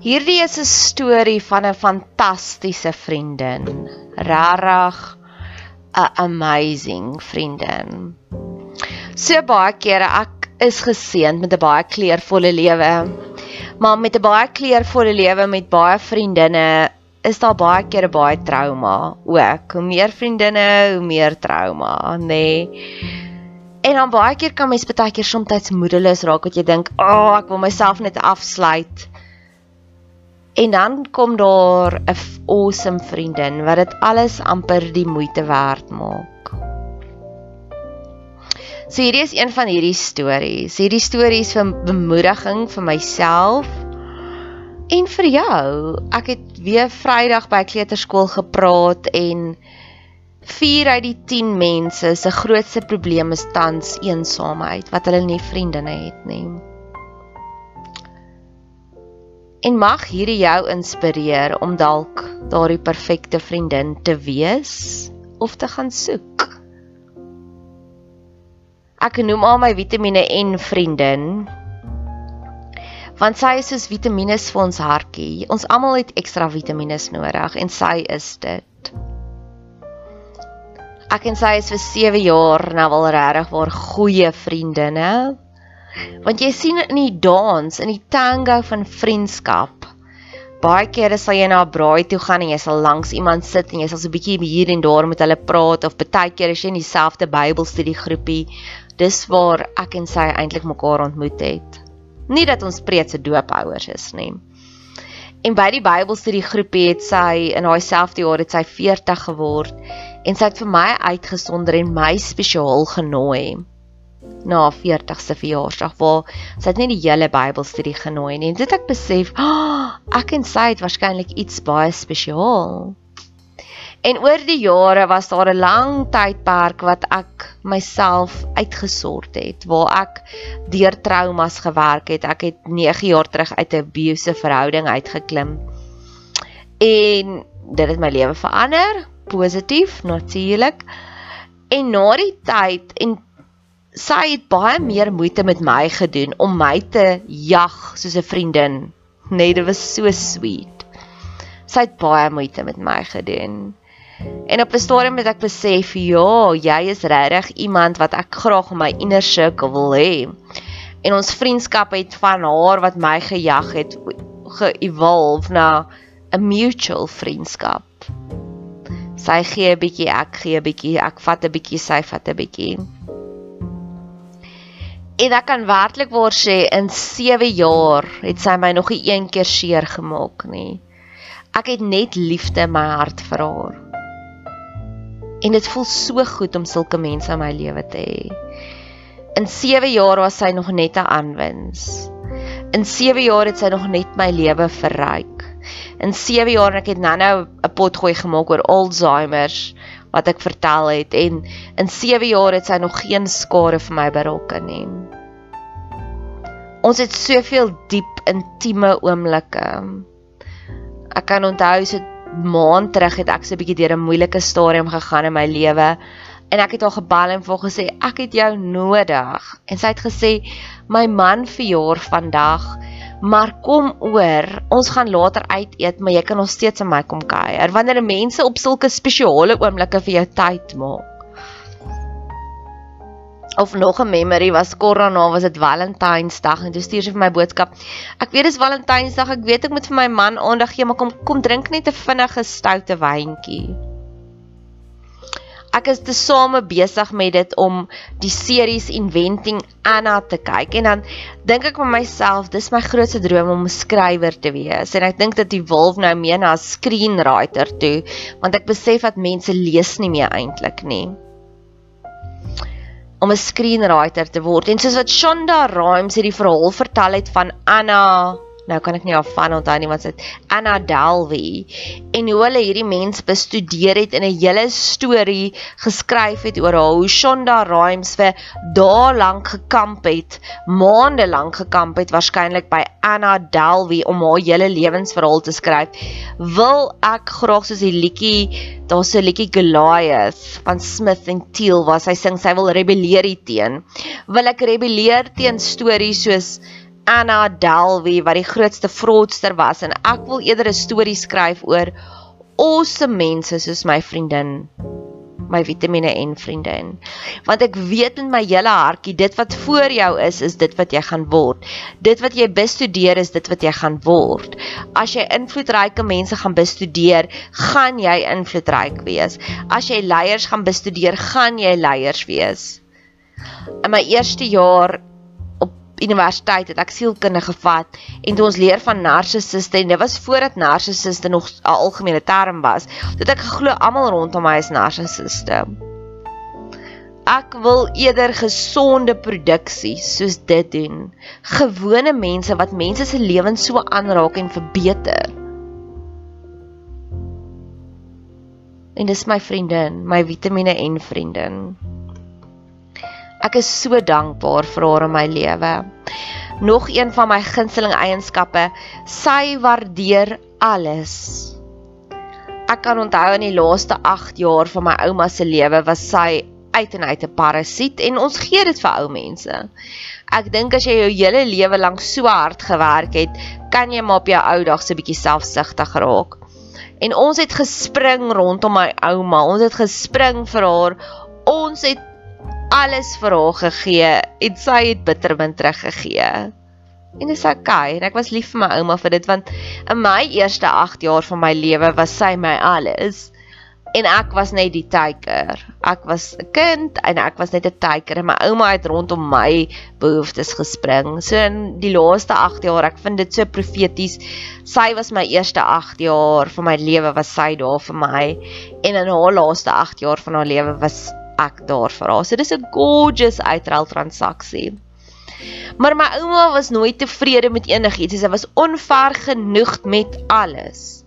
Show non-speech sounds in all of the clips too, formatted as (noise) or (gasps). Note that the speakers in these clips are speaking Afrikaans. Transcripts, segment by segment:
Hierdie is 'n storie van 'n fantastiese vriendin. Rarig 'n amazing vriendin. So baie kere ek is geseënd met 'n baie kleurvolle lewe. Maar met 'n baie kleurvolle lewe met baie vriendinne is daar baie kere baie trauma ook. Hoe meer vriendinne, hoe meer trauma, nê? Nee. En dan baie keer kan mens baie keer soms moedeloos raak wat jy dink, "Ag, oh, ek wil myself net afsluit." En dan kom daar 'n awesome vriendin wat dit alles amper die moeite werd maak. So hierdie is een van hierdie stories. Hierdie stories van bemoediging vir myself en vir jou. Ek het weer Vrydag by kleuterskool gepraat en 4 uit die 10 mense se grootste probleem is tans eensaamheid, wat hulle nie vriendinne het nie. En mag hierdie jou inspireer om dalk daardie perfekte vriendin te wees of te gaan soek. Ek noem haar my Vitamiene N vriendin. Want sy is soos vitamiene vir ons hartjie. Ons almal het ekstra vitamiene nodig en sy is dit. Ek en sy is vir 7 jaar nou al regtig waar goeie vriendinne. Want jy sien in die dans, in die tango van vriendskap. Baie kere sal jy na 'n braai toe gaan en jy sal langs iemand sit en jy sal so 'n bietjie hier en daar met hulle praat of baie keer as jy in dieselfde Bybelstudie groepie, dis waar ek en sy eintlik mekaar ontmoet het. Nie dat ons preetse doophouers is nie. En by die Bybelstudie groepie het sy in haar selfde jaar het sy 40 geword en sy het vir my uitgesonder en my spesiaal genooi na 40ste verjaarsdag waar sy het net die hele Bybelstudie genooi en dit ek besef, oh, (gasps) ek en sy het waarskynlik iets baie spesiaal. En oor die jare was daar 'n lang tydperk wat ek myself uitgesort het, waar ek deur traumas gewerk het. Ek het 9 jaar terug uit 'n abusive verhouding uitgeklim. En dit het my lewe verander, positief natuurlik. En na die tyd en sy het baie meer moeite met my gedoen om my te jag soos 'n vriendin. Nee, dit was so sweet. Sy het baie moeite met my gedoen. En op 'n stadium het ek besef, ja, jy is regtig iemand wat ek graag in my inner circle wil hê. En ons vriendskap het van haar wat my gejag het ge-evolve na 'n mutual vriendskap. Sy gee 'n bietjie, ek gee 'n bietjie, ek vat 'n bietjie, sy vat 'n bietjie. En ek kan werklik waar sê in 7 jaar het sy my nog nie een keer seer gemaak nie. Ek het net liefde in my hart vir haar. En dit voel so goed om sulke mense in my lewe te hê. In 7 jaar was sy nog net 'n aanwins. In 7 jaar het sy nog net my lewe verryk. In 7 jaar ek het nou-nou 'n potgooi gemaak oor Alzheimer's wat ek vertel het en in 7 jaar het sy nog geen skade vir my berokken nie. Ons het soveel diep intieme oomblikke. Ek kan onthou so maand terug het ek so 'n bietjie deur 'n moeilike stadium gegaan in my lewe en ek het haar gebel en vir haar gesê ek het jou nodig en sy het gesê my man verjaar vandag maar kom oor ons gaan later uit eet maar jy kan nog steeds aan my kom kuier wanneer mense op sulke spesiale oomblikke vir jou tyd maak of nog 'n memory was korona was dit Valentynsdag en toe stuur sy vir my boodskap. Ek weet dis Valentynsdag, ek weet ek moet vir my man aandag gee, maar kom kom drink net 'n vinnige stoute wyntjie. Ek is te same besig met dit om die series Inventing Anna te kyk en dan dink ek vir myself, dis my grootste droom om 'n skrywer te wees en ek dink dat die wolf nou meer na 'n screenwriter toe, want ek besef dat mense lees nie meer eintlik nie om 'n screenwriter te word. En soos wat Shonda Rhimes hierdie verhaal vertel het van Anna nou kan ek nie af van onthou nie wat dit Anna Delvey en hoe hulle hierdie mens bestudeer het in 'n hele storie geskryf het oor hoe Shonda Rhimes vir dae lank gekamp het, maande lank gekamp het waarskynlik by Anna Delvey om haar hele lewensverhaal te skryf. Wil ek graag soos die liedjie, daar's 'n liedjie Goliath van Smith en Teal waar sy sing sy wil rebelleer teen. Wil ek rebelleer teen stories soos Anna Delvey wat die grootste fraudster was en ek wil eerder 'n storie skryf oor awesome mense soos my vriendin my Vitamiene en vriendin. Want ek weet in my hele hartjie dit wat voor jou is is dit wat jy gaan word. Dit wat jy bestudeer is dit wat jy gaan word. As jy invloedryke mense gaan bestudeer gaan jy invloedryk wees. As jy leiers gaan bestudeer gaan jy leiers wees. In my eerste jaar universiteit het ek sielkunde gevat en toe ons leer van narcissiste en dit was voordat narcissiste nog 'n algemene term was. Dit ek geglo almal rondom my is narcissiste. Ek wil eerder gesonde produksie soos dit doen. Gewone mense wat mense se lewens so aanraak en verbeter. En dis my vriendin, my Vitamiene en vriendin. Ek is so dankbaar vir haar in my lewe. Nog een van my gunsteling eienskappe, sy waardeer alles. Ek kan onthou in die laaste 8 jaar van my ouma se lewe was sy uit en uit 'n parasiet en ons gee dit vir ou mense. Ek dink as jy jou hele lewe lank so hard gewerk het, kan jy maar op jou ou dag 'n bietjie selfsugtig raak. En ons het gespring rondom my ouma. Ons het gespring vir haar. Ons het alles vir haar gegee en sy het bittermin teruggegee. En dit is okay en ek was lief vir my ouma vir dit want in my eerste 8 jaar van my lewe was sy my alles. En ek was net die teiker. Ek was 'n kind en ek was net 'n teiker en my ouma het rondom my behoeftes gespring. So in die laaste 8 jaar, ek vind dit so profeties. Sy was my eerste 8 jaar van my lewe was sy daar vir my en in haar laaste 8 jaar van haar lewe was ek daar vir haar. So dis 'n gorgeous uitruil transaksie. Maar my ouma was nooit tevrede met enigiets. Sy was onvergenoegd met alles.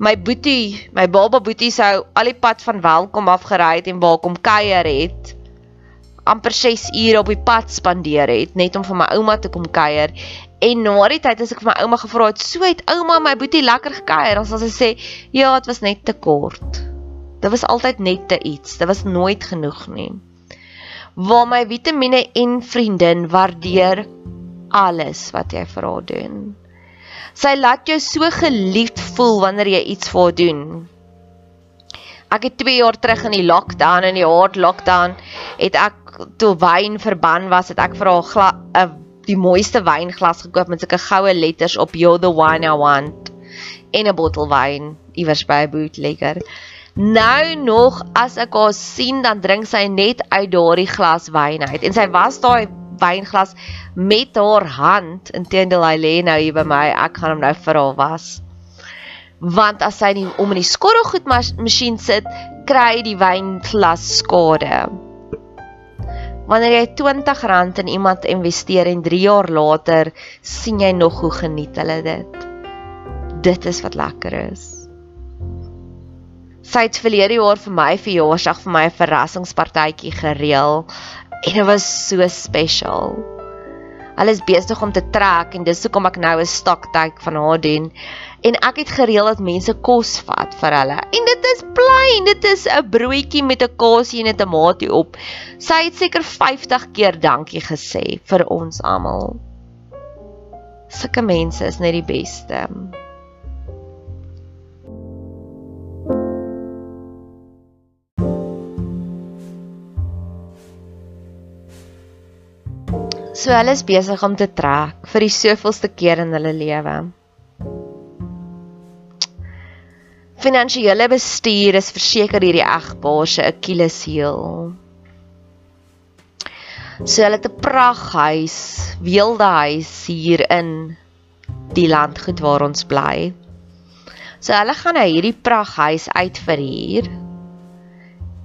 my boetie, my baba boetie sou al die pad van Welkom af gery het en waar kom kuier het. amper 6 ure op die pad spandeer het net om vir my ouma te kom kuier. En na die tyd as ek vir my ouma gevra het, "So het ouma my boetie lekker gekuier?" Dan sal sy sê, "Ja, dit was net te kort." Dit was altyd net te iets. Dit was nooit genoeg nie. Waar my vitamiene en vriendin waardeer alles wat jy vir haar doen. Sy laat jou so geliefd voel wanneer jy iets vir haar doen. Ek het 2 jaar terug in die lockdown in die hard lockdown het ek toe wyn verban was, het ek vir haar 'n uh, die mooiste wynglas gekoop met sulke goue letters op you're the wine I want en 'n bottel wyn iewers by 'n bootlegger. Nou nog as ek haar sien dan drink sy net uit daardie glas wyn uit en sy was daai wynglas met haar hand. Inteendeel hy lê nou hier by my. Ek gaan hom nou vir haar was. Want as sy nie om in die skorrelgoed masjien sit, kry die wynglas skade. Wanneer jy R20 in iemand investeer en 3 jaar later sien jy nog hoe geniet hulle dit. Dit is wat lekker is. Sy het verlede jaar vir my verjaarsdag vir my 'n verrassingspartytjie gereël en dit was so special. Hulle is besig om te trek en dis hoekom ek nou 'n stoktyd van haar doen. En ek het gereël dat mense kos vat vir hulle. En dit is plain, dit is 'n broodjie met 'n kaasie en 'n tamatie op. Sy het seker 50 keer dankie gesê vir ons almal. Sulke mense is net die beste. So hulle is besig om te trek vir die soveelste keer in hulle lewe. Finansiële bestuur is verseker hierdie egpaar se Achilleshiel. So hulle het 'n praghuis, weelde huis hier in die landgoed waar ons bly. So hulle gaan nou hierdie praghuis uitverhuur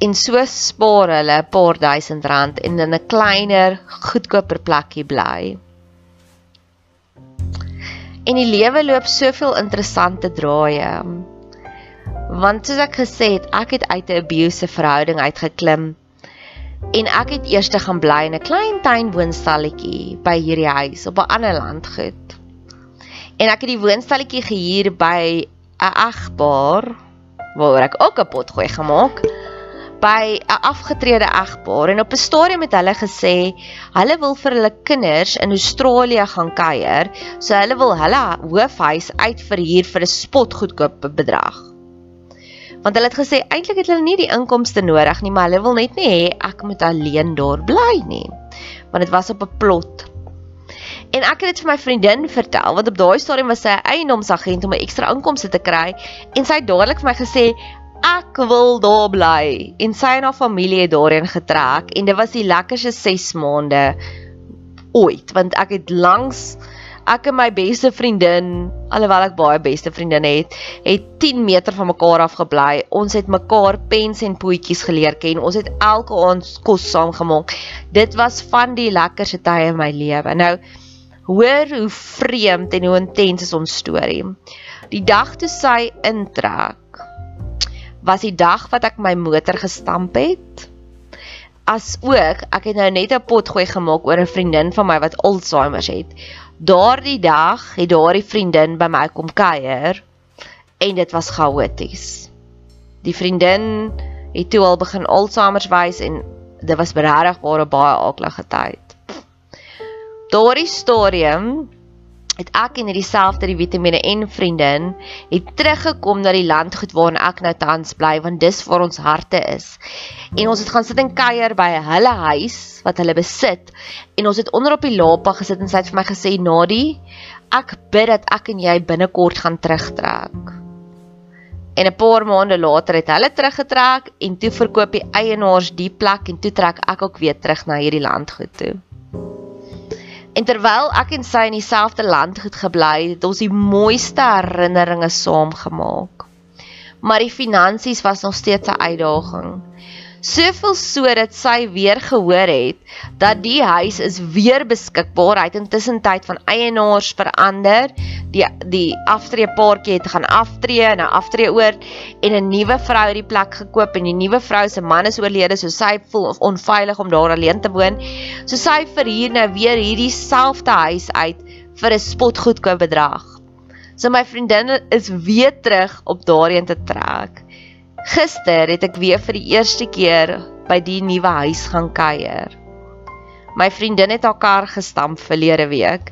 en so spaar hulle 'n paar duisend rand en in 'n kleiner, goedkoper plekkie bly. En die lewe loop soveel interessante draaie. Want soos ek gesê het, ek het uit 'n abusive verhouding uitgeklim en ek het eers te gaan bly in 'n klein tuinwoonstalletjie by hierdie huis op 'n ander landgoed. En ek het die woonstalletjie gehuur by 'n egpaar waaroor ek ook 'n pot gooi gemaak het by 'n afgetrede egpaar en op 'n stadium het hulle gesê hulle wil vir hulle kinders in Australië gaan kuier, so hulle wil hulle hoofhuis uitverhuur vir 'n spotgoedkoop bedrag. Want hulle het gesê eintlik het hulle nie die inkomste nodig nie, maar hulle wil net nie hê ek moet alleen daar bly nie. Want dit was op 'n plot. En ek het dit vir my vriendin vertel want op daai stadium was sy 'n eiendomsagent om 'n ekstra inkomste te kry en sy het dadelik vir my gesê ek wil daar bly. En sy en haar familie het daarheen getrek en dit was die lekkerste 6 maande ooit want ek het langs ek en my beste vriendin alhoewel ek baie beste vriendinne het het 10 meter van mekaar af gebly ons het mekaar pens en poetjies geleer ken. Ons het elke aand kos saam gemaak dit was van die lekkerste tye in my lewe. Nou hoor hoe vreemd en hoe intens is ons storie. Die dag toe sy intrek was die dag wat ek my motor gestamp het. As ook, ek het nou net 'n pot gooi gemaak oor 'n vriendin van my wat Alzheimer het. Daardie dag het daardie vriendin by my kom kuier en dit was chaoties. Die vriendin het toe al begin Alzheimer wys en dit was regtig baie aaklige tyd. Daardie stadium het ek en hierdie selfde die vitamiene en vriendin het teruggekom na die landgoed waarin ek nou tans bly want dis waar ons harte is. En ons het gaan sit en kuier by hulle huis wat hulle besit en ons het onder op die lapa gesit en sy het vir my gesê Nadie, ek bid dat ek en jy binnekort gaan terugtrek. En 'n paar maande later het hulle teruggetrek en toe verkoop die eienaars die plek en toe trek ek ook weer terug na hierdie landgoed toe. En terwyl ek en sy in dieselfde land het gebly, het ons die mooiste herinneringe saam gemaak. Maar die finansies was nog steeds 'n uitdaging. Soveel so dat sy weer gehoor het dat die huis is weer beskikbaar. Hy het intussen tyd van eienaars verander. Die die aftree paartjie het gaan aftree en 'n aftree oor en 'n nuwe vrou het die plek gekoop en die nuwe vrou se man is oorlede, so sy voel onveilig om daar alleen te woon. So sy verhuur nou weer hierdie selfde huis uit vir 'n spotgoedkoop bedrag. So my vriendin is weer terug op daarheen te trek. Gister het ek weer vir die eerste keer by die nuwe huis gaan kuier. My vriendin het haar kar gestamp verlede week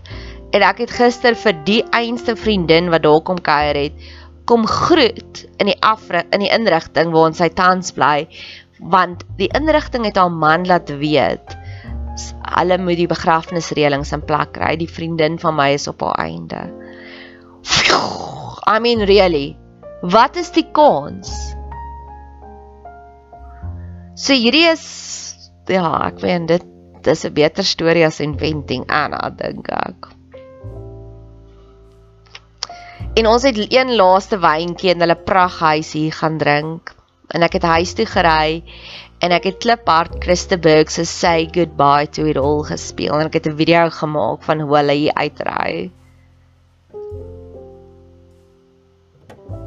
en ek het gister vir die einste vriendin wat daar kom kuier het, kom groet in die afre in die inrigting waar ons hy tans bly, want die inrigting het haar man laat weet hulle moet die begrafnisreëlings in plek kry. Die vriendin van my is op haar einde. I mean really. Wat is die kans? So hierdie is ja, ek weet dit dis 'n beter storie as inventing Anna dink ek. En ons het een laaste wyntjie in hulle praghuis hier gaan drink en ek het huis toe gery en ek het kliphard Christa Burg se Say Goodbye to It All gespeel en ek het 'n video gemaak van hoe hulle hier uitry.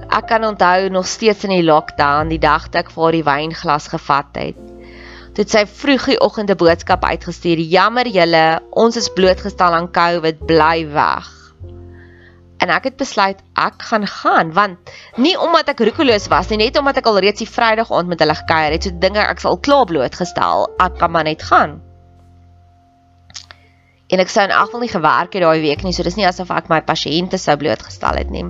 Ek kan onthou nog steeds in die lockdown die dag dat ek vir die wynglas gevat het. Dit sy vroegie oggende boodskap uitgestuur: "Jammer julle, ons is blootgestel aan COVID, bly weg." En ek het besluit ek gaan gaan want nie omdat ek roekeloos was nie, net omdat ek al reeds die Vrydag aand met hulle gekuier het, so dinge ek sal klaar blootgestel, ek kan maar net gaan. En ek sou in elk geval nie gewerk het daai week nie, so dis nie asof ek my pasiënte sou blootgestel het nie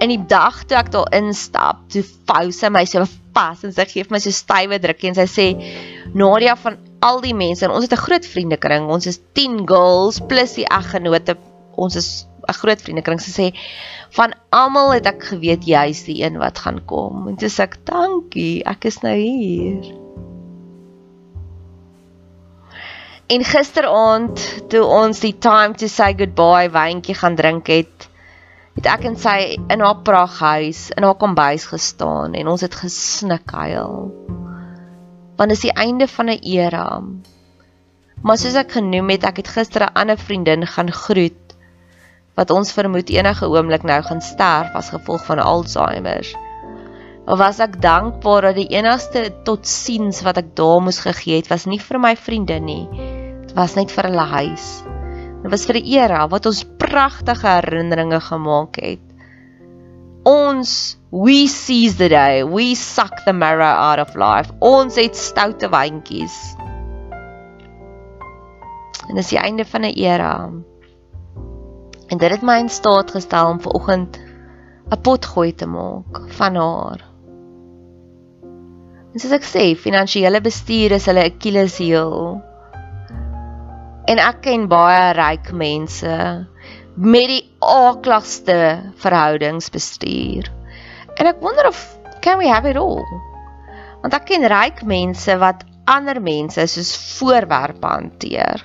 in die dag toe ek daar instap, toe vou sy my so vas en sy gee my so stywe drukkie en sy sê Nadia van al die mense en ons het 'n groot vriendekring, ons is 10 girls plus die eggenote, ons is 'n groot vriendekring. Sy sê van almal het ek geweet jy's die een wat gaan kom. En toe sê ek dankie, ek is nou hier. En gisteraand toe ons die time to say goodbye wyntjie gaan drink het, het ek en sy in haar praghuis in haar kombuis gestaan en ons het gesnik huil. Want dis die einde van 'n era. Maar soos ek genoem het, ek het gister 'n ander vriendin gaan groet wat ons vermoed enige oomblik nou gaan sterf as gevolg van Alzheimer. Of was ek dankbaar dat die enigste totsiens wat ek daar moes gegee het, was nie vir my vriendin nie. Dit was net vir hulle huis. Dit was vir 'n era wat ons pragtige herinneringe gemaak het. Ons we seize the day, we suck the marrow out of life. Ons het stoute wyntjies. En dis die einde van 'n era. En dit het my in staat gestel om vanoggend 'n pot gooi te maak van haar. En soos ek sê, finansiële bestuur is hulle Achilleshiel. En ek ken baie ryk mense met die aakligste verhoudingsbestuur. En ek wonder of can we have it all? Want ek ken ryk mense wat ander mense soos voorwerpe hanteer.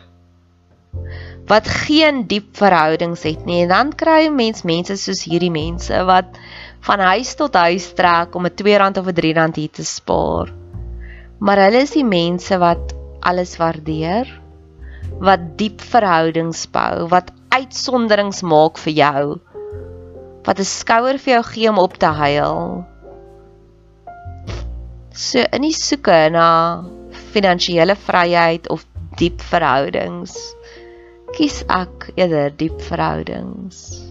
Wat geen diep verhoudings het nie. En dan kry jy mens mense soos hierdie mense wat van huis tot huis trek om 'n R2 of 'n R3 hier te spaar. Maar hulle is die mense wat alles waardeer, wat diep verhoudings bou, wat uitsonderings maak vir jou. Wat 'n skouer vir jou gee om op te huil. So in die soeke na finansiële vryheid of diep verhoudings, kies ek eerder diep verhoudings.